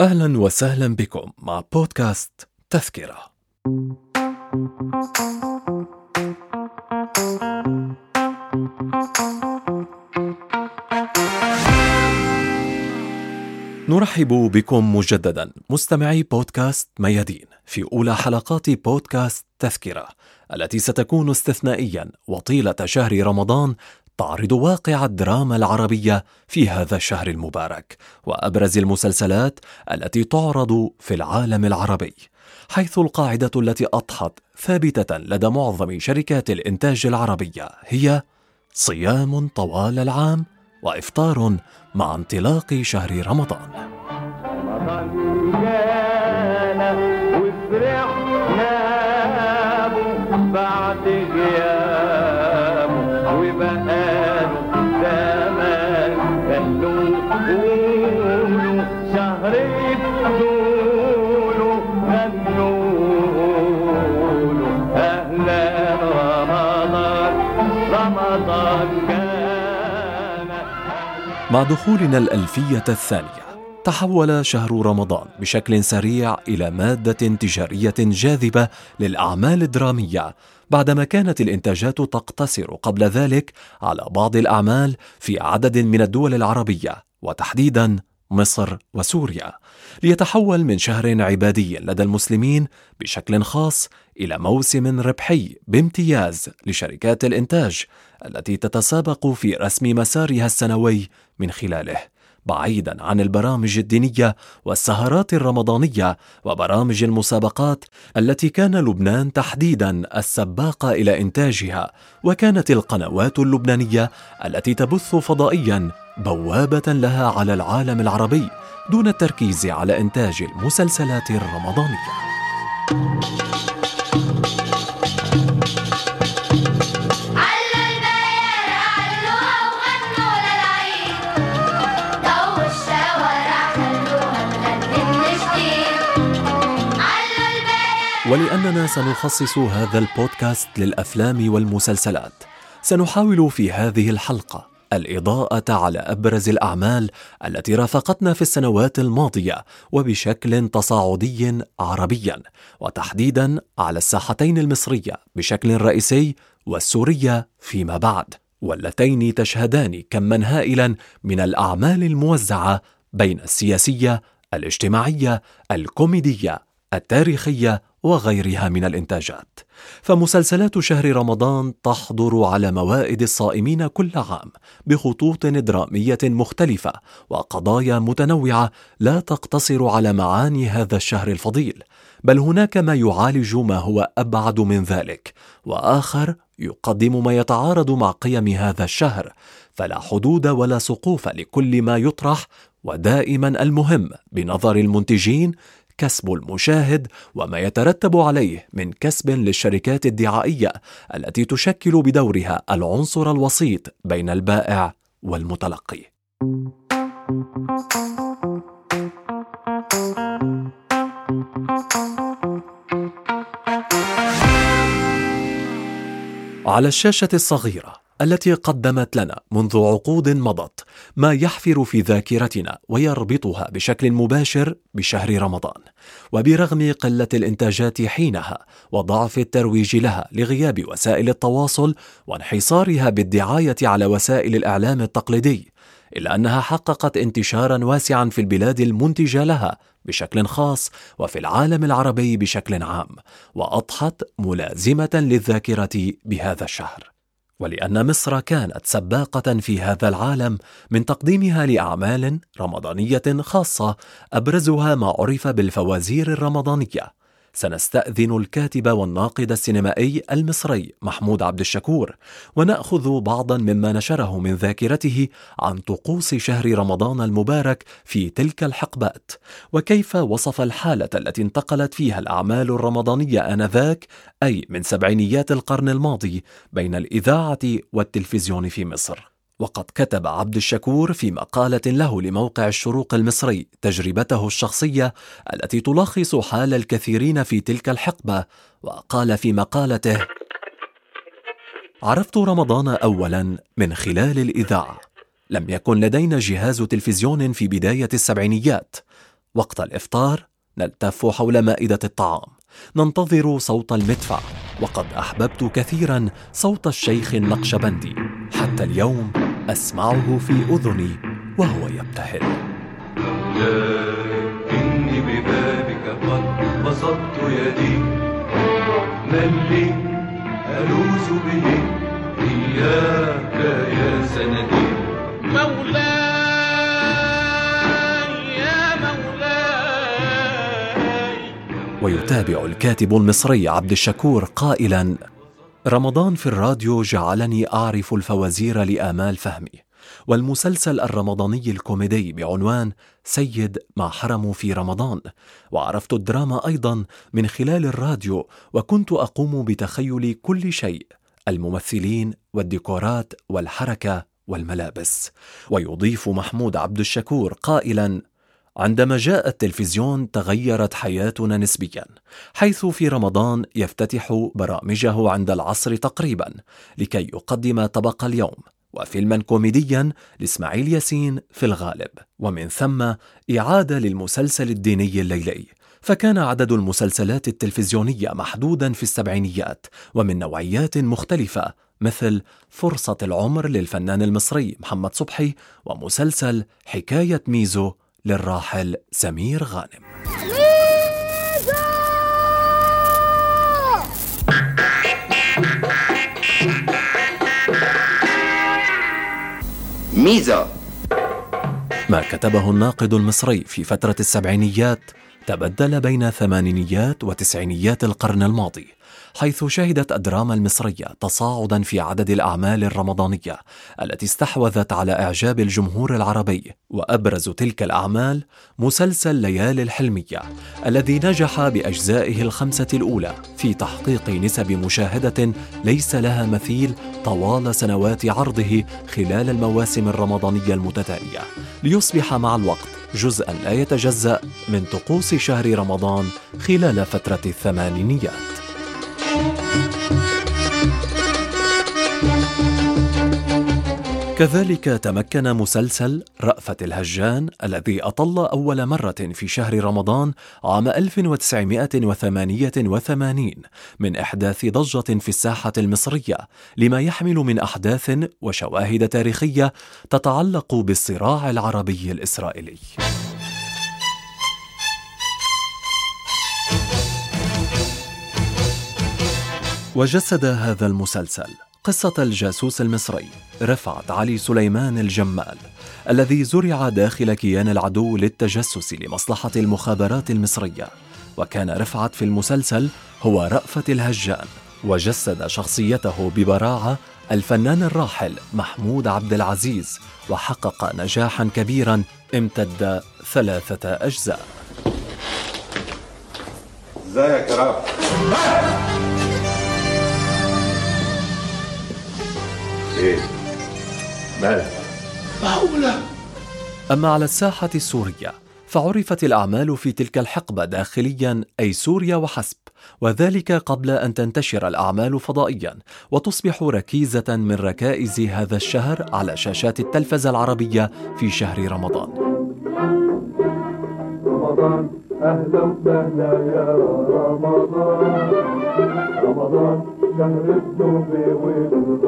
أهلا وسهلا بكم مع بودكاست تذكرة. نرحب بكم مجددا مستمعي بودكاست ميادين في أولى حلقات بودكاست تذكرة. التي ستكون استثنائيا وطيلة شهر رمضان تعرض واقع الدراما العربية في هذا الشهر المبارك وأبرز المسلسلات التي تعرض في العالم العربي حيث القاعدة التي أضحت ثابتة لدى معظم شركات الإنتاج العربية هي صيام طوال العام وإفطار مع انطلاق شهر رمضان. رمضان. بعد غيابه وبقاله زمان. كانوا قولوا شهر الدول غنوا له أهلا رمضان رمضان كان مع دخولنا الألفية الثانية. تحول شهر رمضان بشكل سريع إلى مادة تجارية جاذبة للأعمال الدرامية بعدما كانت الإنتاجات تقتصر قبل ذلك على بعض الأعمال في عدد من الدول العربية وتحديدا مصر وسوريا. ليتحول من شهر عبادي لدى المسلمين بشكل خاص إلى موسم ربحي بامتياز لشركات الإنتاج التي تتسابق في رسم مسارها السنوي من خلاله. بعيدا عن البرامج الدينية والسهرات الرمضانية وبرامج المسابقات التي كان لبنان تحديدا السباق إلى إنتاجها. وكانت القنوات اللبنانية التي تبث فضائيا بوابة لها على العالم العربي دون التركيز على إنتاج المسلسلات الرمضانية. ولأننا سنخصص هذا البودكاست للأفلام والمسلسلات. سنحاول في هذه الحلقة الإضاءة على أبرز الأعمال التي رافقتنا في السنوات الماضية وبشكل تصاعدي عربيا وتحديدا على الساحتين المصرية بشكل رئيسي والسورية فيما بعد. واللتين تشهدان كما هائلا من الأعمال الموزعة بين السياسية الاجتماعية الكوميدية التاريخية وغيرها من الإنتاجات. فمسلسلات شهر رمضان تحضر على موائد الصائمين كل عام بخطوط درامية مختلفة وقضايا متنوعة لا تقتصر على معاني هذا الشهر الفضيل بل هناك ما يعالج ما هو أبعد من ذلك. وآخر يقدم ما يتعارض مع قيم هذا الشهر فلا حدود ولا سقوف لكل ما يطرح ودائما المهم بنظر المنتجين كسب المشاهد وما يترتب عليه من كسب للشركات الدعائية التي تشكل بدورها العنصر الوسيط بين البائع والمتلقي. على الشاشة الصغيرة التي قدمت لنا منذ عقود مضت ما يحفر في ذاكرتنا ويربطها بشكل مباشر بشهر رمضان وبرغم قلة الإنتاجات حينها وضعف الترويج لها لغياب وسائل التواصل وانحصارها بالدعاية على وسائل الإعلام التقليدي إلا أنها حققت انتشارا واسعا في البلاد المنتجة لها بشكل خاص وفي العالم العربي بشكل عام وأضحت ملازمة للذاكرة بهذا الشهر. ولأن مصر كانت سباقة في هذا العالم من تقديمها لأعمال رمضانية خاصة أبرزها ما عرف بالفوازير الرمضانية. سنستأذن الكاتب والناقد السينمائي المصري محمود عبد الشكور ونأخذ بعضا مما نشره من ذاكرته عن طقوس شهر رمضان المبارك في تلك الحقبات وكيف وصف الحالة التي انتقلت فيها الأعمال الرمضانية آنذاك أي من سبعينيات القرن الماضي بين الإذاعة والتلفزيون في مصر. وقد كتب عبد الشكور في مقالة له لموقع الشروق المصري تجربته الشخصية التي تلخص حال الكثيرين في تلك الحقبة وقال في مقالته عرفت رمضان اولا من خلال الإذاعة. لم يكن لدينا جهاز تلفزيون في بداية السبعينيات. وقت الإفطار نلتف حول مائدة الطعام. ننتظر صوت المدفع. وقد أحببت كثيرا صوت الشيخ النقشبندي حتى اليوم أسمعه في أذني وهو يبتهل. إني ببابك قد بسطت يدي. من لي ألوذ به. إياك يا سندي. مولاي يا مولاي. ويتابع الكاتب المصري عبد الشكور قائلا رمضان في الراديو جعلني أعرف الفوازير لآمال فهمي والمسلسل الرمضاني الكوميدي بعنوان سيد ما حرموا في رمضان وعرفت الدراما أيضا من خلال الراديو وكنت أقوم بتخيل كل شيء الممثلين والديكورات والحركة والملابس. ويضيف محمود عبد الشكور قائلا عندما جاء التلفزيون تغيرت حياتنا نسبيا حيث في رمضان يفتتح برامجه عند العصر تقريبا لكي يقدم طبق اليوم وفيلما كوميديا لإسماعيل ياسين في الغالب ومن ثم إعادة للمسلسل الديني الليلي. فكان عدد المسلسلات التلفزيونية محدودا في السبعينيات ومن نوعيات مختلفة مثل فرصة العمر للفنان المصري محمد صبحي ومسلسل حكاية ميزو للراحل سمير غانم. ميزو ما كتبه الناقد المصري في فترة السبعينيات تبدل بين ثمانينيات وتسعينيات القرن الماضي. حيث شهدت الدراما المصرية تصاعدا في عدد الأعمال الرمضانية التي استحوذت على إعجاب الجمهور العربي وأبرز تلك الأعمال مسلسل ليالي الحلمية الذي نجح بأجزائه الخمسة الأولى في تحقيق نسب مشاهدة ليس لها مثيل طوال سنوات عرضه خلال المواسم الرمضانية المتتالية. ليصبح مع الوقت جزءا لا يتجزأ من طقوس شهر رمضان خلال فترة الثمانينيات. كذلك تمكن مسلسل رأفة الهجان الذي أطل أول مرة في شهر رمضان عام 1988 من إحداث ضجة في الساحة المصرية لما يحمل من أحداث وشواهد تاريخية تتعلق بالصراع العربي الإسرائيلي. وجسد هذا المسلسل قصة الجاسوس المصري رفعت علي سليمان الجمال الذي زرع داخل كيان العدو للتجسس لمصلحة المخابرات المصرية. وكان رفعت في المسلسل هو رأفة الهجان وجسد شخصيته ببراعة الفنان الراحل محمود عبد العزيز وحقق نجاحا كبيرا امتد ثلاثة أجزاء. ازيك يا رب؟ إيه؟ مالك أما على الساحة السورية فعرفت الأعمال في تلك الحقبة داخليا أي سوريا وحسب وذلك قبل أن تنتشر الأعمال فضائيا وتصبح ركيزة من ركائز هذا الشهر على شاشات التلفزة العربية في شهر رمضان. رمضان أهلا وسهلا يا رمضان. رمضان Sen öptüm ve uyudum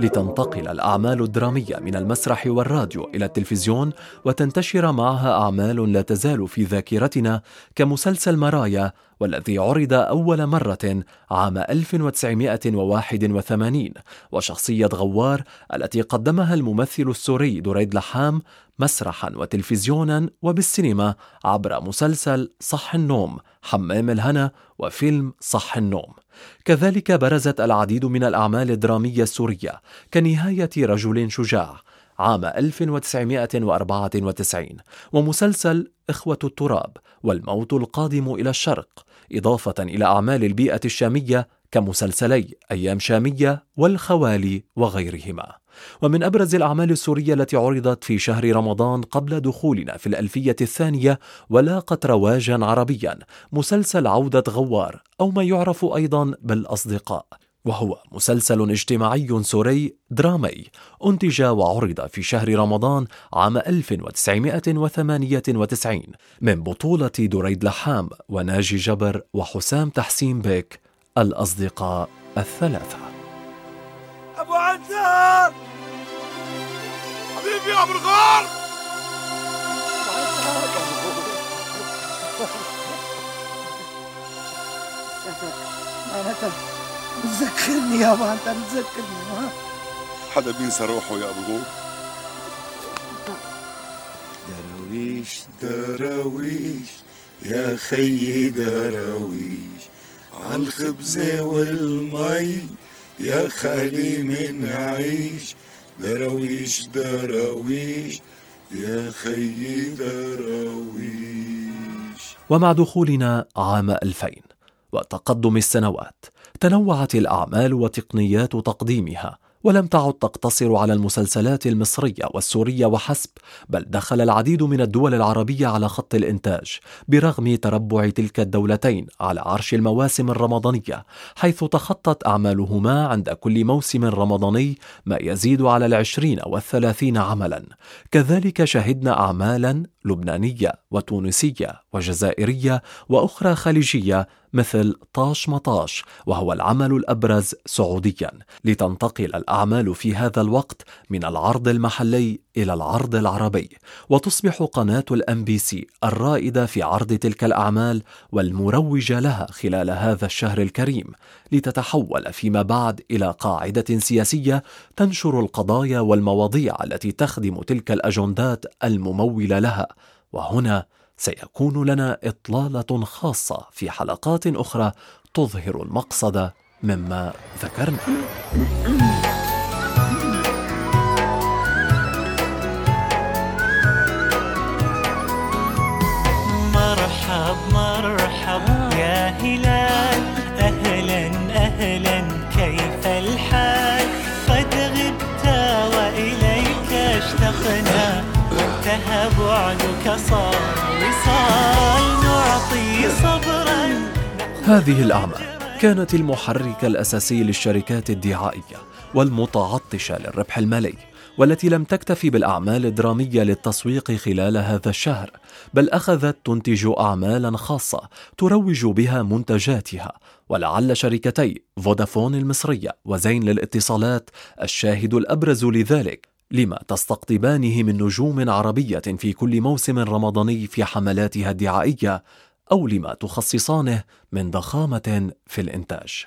لتنتقل الأعمال الدرامية من المسرح والراديو إلى التلفزيون وتنتشر معها أعمال لا تزال في ذاكرتنا كمسلسل مرايا والذي عرض أول مرة عام 1981 وشخصية غوار التي قدمها الممثل السوري دريد لحام مسرحا وتلفزيونا وبالسينما عبر مسلسل صح النوم حمام الهنا وفيلم صح النوم. كذلك برزت العديد من الأعمال الدرامية السورية كنهاية رجل شجاع عام 1994 ومسلسل إخوة التراب والموت القادم إلى الشرق إضافة إلى أعمال البيئة الشامية كمسلسلي أيام شامية والخوالي وغيرهما. ومن أبرز الأعمال السورية التي عرضت في شهر رمضان قبل دخولنا في الألفية الثانية ولاقت رواجا عربيا مسلسل عودة غوار أو ما يعرف أيضا بالأصدقاء. وهو مسلسل اجتماعي سوري درامي أنتج وعرض في شهر رمضان عام 1998 من بطولة دريد لحام وناجي جبر وحسام تحسين بيك الأصدقاء الثلاثة. أبو عنتر حبيبي يا أبو الغار. معناتها تذكرني يا أبو انت تذكرني حدا بينسى روحه يا أبو الغور دراويش دراويش يا خيي دراويش عالخبزة والمي يا خالي من عيش دراويش دراويش يا خيي دراويش. ومع دخولنا عام 2000 وتقدم السنوات تنوعت الأعمال وتقنيات تقديمها ولم تعد تقتصر على المسلسلات المصرية والسورية وحسب بل دخل العديد من الدول العربية على خط الإنتاج برغم تربع تلك الدولتين على عرش المواسم الرمضانية حيث تخطت أعمالهما عند كل موسم رمضاني ما يزيد على العشرين والثلاثين عملا. كذلك شهدنا أعمالا لبنانية وتونسية وجزائرية وأخرى خليجية مثل طاش مطاش وهو العمل الأبرز سعوديا. لتنتقل الأعمال في هذا الوقت من العرض المحلي إلى العرض العربي وتصبح قناة الأم بي سي الرائدة في عرض تلك الأعمال والمروجة لها خلال هذا الشهر الكريم لتتحول فيما بعد إلى قاعدة سياسية تنشر القضايا والمواضيع التي تخدم تلك الأجندات الممولة لها. وهنا سيكون لنا إطلالة خاصة في حلقات أخرى تظهر المقصد مما ذكرنا. مرحب مرحب يا هلال أهلا أهلا كيف الحال؟ قد غبت وإليك اشتقنا. وانتهى بعدك صار وصال. نعطي صبرا. هذه الأعمال كانت المحرك الأساسي للشركات الدعائية والمتعطشة للربح المالي. والتي لم تكتف بالأعمال الدرامية للتسويق خلال هذا الشهر بل أخذت تنتج أعمالا خاصة تروج بها منتجاتها. ولعل شركتي فودافون المصرية وزين للاتصالات الشاهد الأبرز لذلك. لما تستقطبانه من نجوم عربية في كل موسم رمضاني في حملاتها الدعائية أو لما تخصصانه من ضخامة في الإنتاج.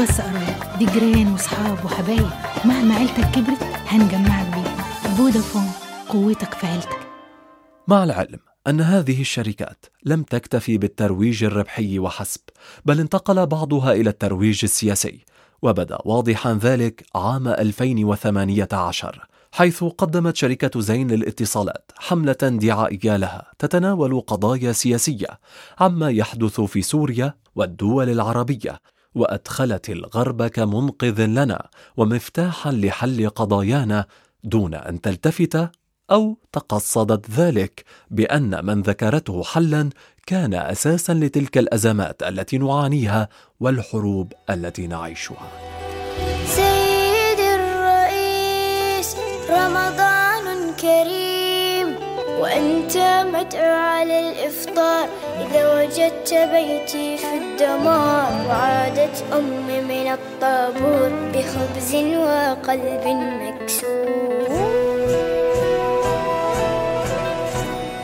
بس قرايب دي جيران وصحاب وحبايب. مهما عيلتك كبرت هنجمعك بيهم فودافون قوتك في عيلتك. مع العلم أن هذه الشركات لم تكتفي بالترويج الربحي وحسب بل انتقل بعضها إلى الترويج السياسي وبدأ واضحا ذلك عام 2018 حيث قدمت شركة زين للاتصالات حملة دعائية لها تتناول قضايا سياسية عما يحدث في سوريا والدول العربية. وأدخلت الغرب كمنقذ لنا ومفتاحا لحل قضايانا دون أن تلتفت أو تقصدت ذلك بأن من ذكرته حلا كان أساسا لتلك الأزمات التي نعانيها والحروب التي نعيشها. سيد الرئيس رمضان كريم. وأنت مدعو على الإفطار. إذا وجدت بيتي في الدمار وعادت أمي من الطابور بخبز وقلب مكسور.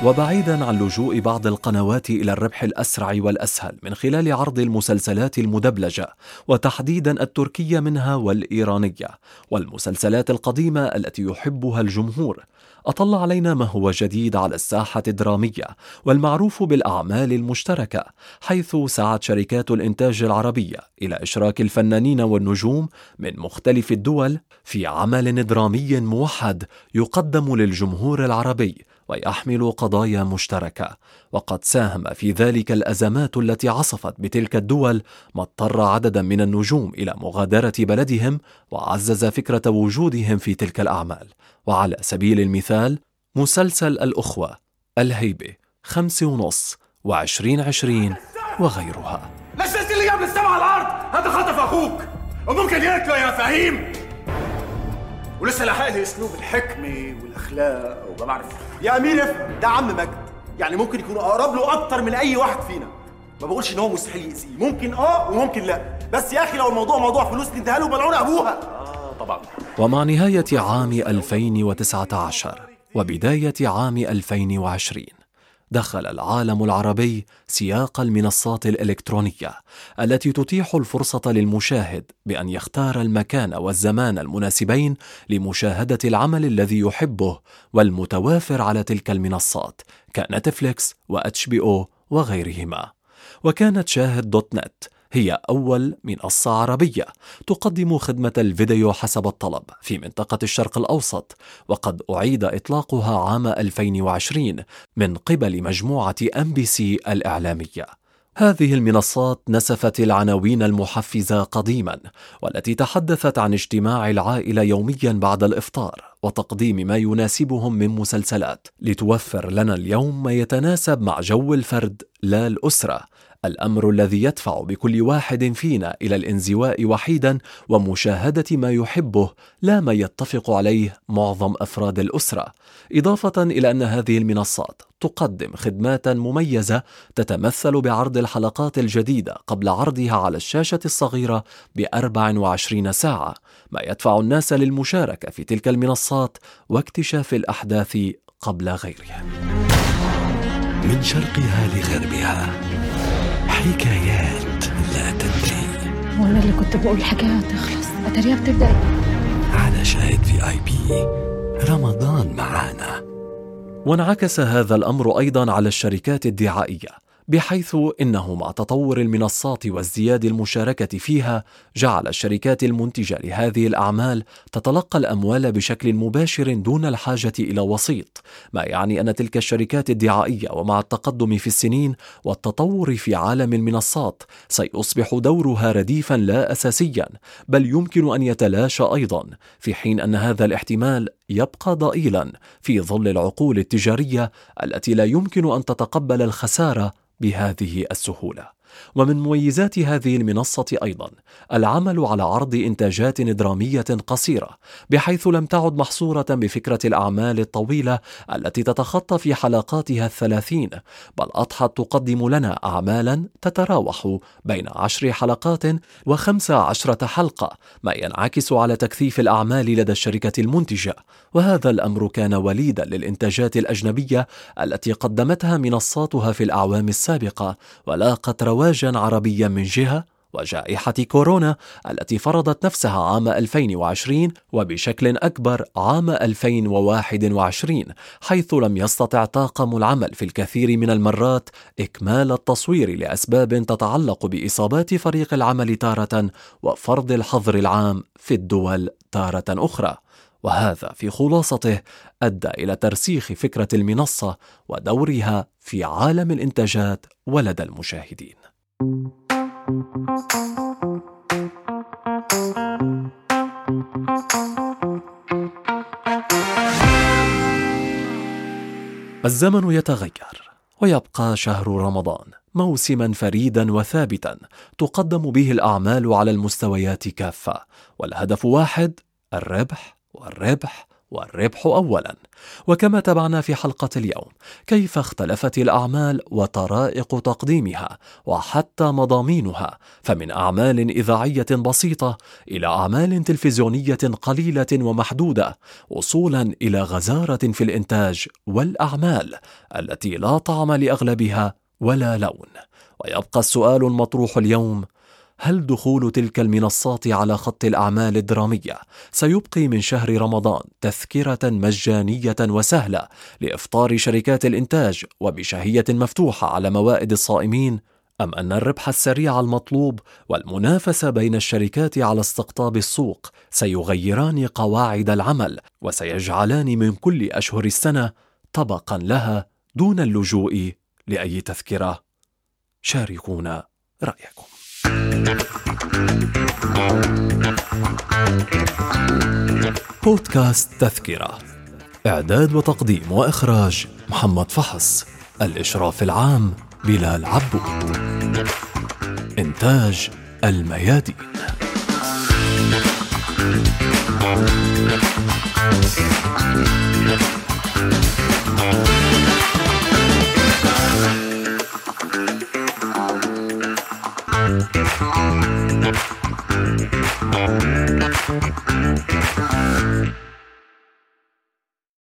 وبعيدا عن لجوء بعض القنوات إلى الربح الأسرع والأسهل من خلال عرض المسلسلات المدبلجة وتحديدا التركية منها والإيرانية والمسلسلات القديمة التي يحبها الجمهور. أطل علينا ما هو جديد على الساحة الدرامية والمعروف بالأعمال المشتركة حيث سعت شركات الإنتاج العربية إلى إشراك الفنانين والنجوم من مختلف الدول في عمل درامي موحد يقدم للجمهور العربي ويحمل قضايا مشتركة. وقد ساهم في ذلك الأزمات التي عصفت بتلك الدول ما اضطر عددا من النجوم إلى مغادرة بلدهم وعزز فكرة وجودهم في تلك الأعمال. وعلى سبيل المثال مسلسل الأخوة الهيبة خمسة ونص وعشرين عشرين وغيرها. نزلت لي اياه من السما على الأرض. هذا خطف أخوك. وممكن ياكله يا فهيم ولسه لاحق لي أسلوب الحكمة والأخلاق وما بعرف. يا أمير ده عم مجد. يعني ممكن يكون أقرب له أكتر من أي واحد فينا. ما بقولش إن هو مستحيل يأذيه. ممكن آه وممكن لا. بس يا أخي لو الموضوع موضوع فلوس نديها له ملعون أبوها. آه طبعا. ومع نهاية عام 2019 وبداية عام 2020 دخل العالم العربي سياق المنصات الإلكترونية التي تتيح الفرصة للمشاهد بأن يختار المكان والزمان المناسبين لمشاهدة العمل الذي يحبه والمتوافر على تلك المنصات كنتفليكس و HBO وغيرهما. وكانت شاهد dot net هي أول منصة عربية تقدم خدمة الفيديو حسب الطلب في منطقة الشرق الأوسط وقد أعيد إطلاقها عام 2020 من قبل مجموعة MBC الإعلامية. هذه المنصات نسفت العناوين المحفزة قديما والتي تحدثت عن اجتماع العائلة يوميا بعد الإفطار وتقديم ما يناسبهم من مسلسلات لتوفر لنا اليوم ما يتناسب مع جو الفرد لا الأسرة. الأمر الذي يدفع بكل واحد فينا إلى الانزواء وحيدا ومشاهدة ما يحبه لا ما يتفق عليه معظم أفراد الأسرة إضافة إلى أن هذه المنصات تقدم خدمات مميزة تتمثل بعرض الحلقات الجديدة قبل عرضها على الشاشة الصغيرة ب 24 ساعة ما يدفع الناس للمشاركة في تلك المنصات واكتشاف الأحداث قبل غيرها. من شرقها لغربها حكايات لا تنتهي. وأنا اللي كنت بقول حكايه هتخلص اتاريها بتبدأ. على شاهد في آي بي رمضان معانا. وانعكس هذا الأمر أيضا على الشركات الدعائية. بحيث إنه مع تطور المنصات وازدياد المشاركة فيها جعل الشركات المنتجة لهذه الأعمال تتلقى الأموال بشكل مباشر دون الحاجة إلى وسيط ما يعني أن تلك الشركات الدعائية ومع التقدم في السنين والتطور في عالم المنصات سيصبح دورها رديفا لا اساسيا بل يمكن أن يتلاشى أيضا في حين أن هذا الاحتمال يبقى ضئيلا في ظل العقول التجارية التي لا يمكن أن تتقبل الخسارة بهذه السهولة. ومن مميزات هذه المنصة أيضا العمل على عرض إنتاجات درامية قصيرة بحيث لم تعد محصورة بفكرة الأعمال الطويلة التي تتخطى في حلقاتها الثلاثين بل أضحت تقدم لنا اعمالا تتراوح بين عشر حلقات وخمس عشرة حلقة ما ينعكس على تكثيف الأعمال لدى الشركة المنتجة. وهذا الأمر كان وليدا للإنتاجات الأجنبية التي قدمتها منصاتها في الأعوام السابقة ولاقت رواج رواجا عربيا من جهة وجائحة كورونا التي فرضت نفسها عام 2020 وبشكل أكبر عام 2021 حيث لم يستطع طاقم العمل في الكثير من المرات إكمال التصوير لأسباب تتعلق بإصابات فريق العمل تارة وفرض الحظر العام في الدول تارة أخرى. وهذا في خلاصته أدى إلى ترسيخ فكرة المنصة ودورها في عالم الإنتاجات ولدى المشاهدين الزمن يتغير ويبقى شهر رمضان موسما فريدا وثابتا تقدم به الأعمال على المستويات كافة والهدف واحد الربح والربح والربح اولا. وكما تابعنا في حلقة اليوم كيف اختلفت الأعمال وطرائق تقديمها وحتى مضامينها؟ فمن أعمال إذاعية بسيطة إلى أعمال تلفزيونية قليلة ومحدودة وصولا إلى غزارة في الإنتاج والأعمال التي لا طعم لأغلبها ولا لون. ويبقى السؤال المطروح اليوم هل دخول تلك المنصات على خط الأعمال الدرامية سيبقي من شهر رمضان تذكرة مجانية وسهلة لإفطار شركات الإنتاج وبشهية مفتوحة على موائد الصائمين أم أن الربح السريع المطلوب والمنافسة بين الشركات على استقطاب السوق سيغيران قواعد العمل وسيجعلان من كل أشهر السنة طبقا لها دون اللجوء لأي تذكرة. شاركونا رأيكم. بودكاست تذكرة. إعداد وتقديم وإخراج محمد فحص. الإشراف العام بلال عبود إنتاج الميادين. Thank you.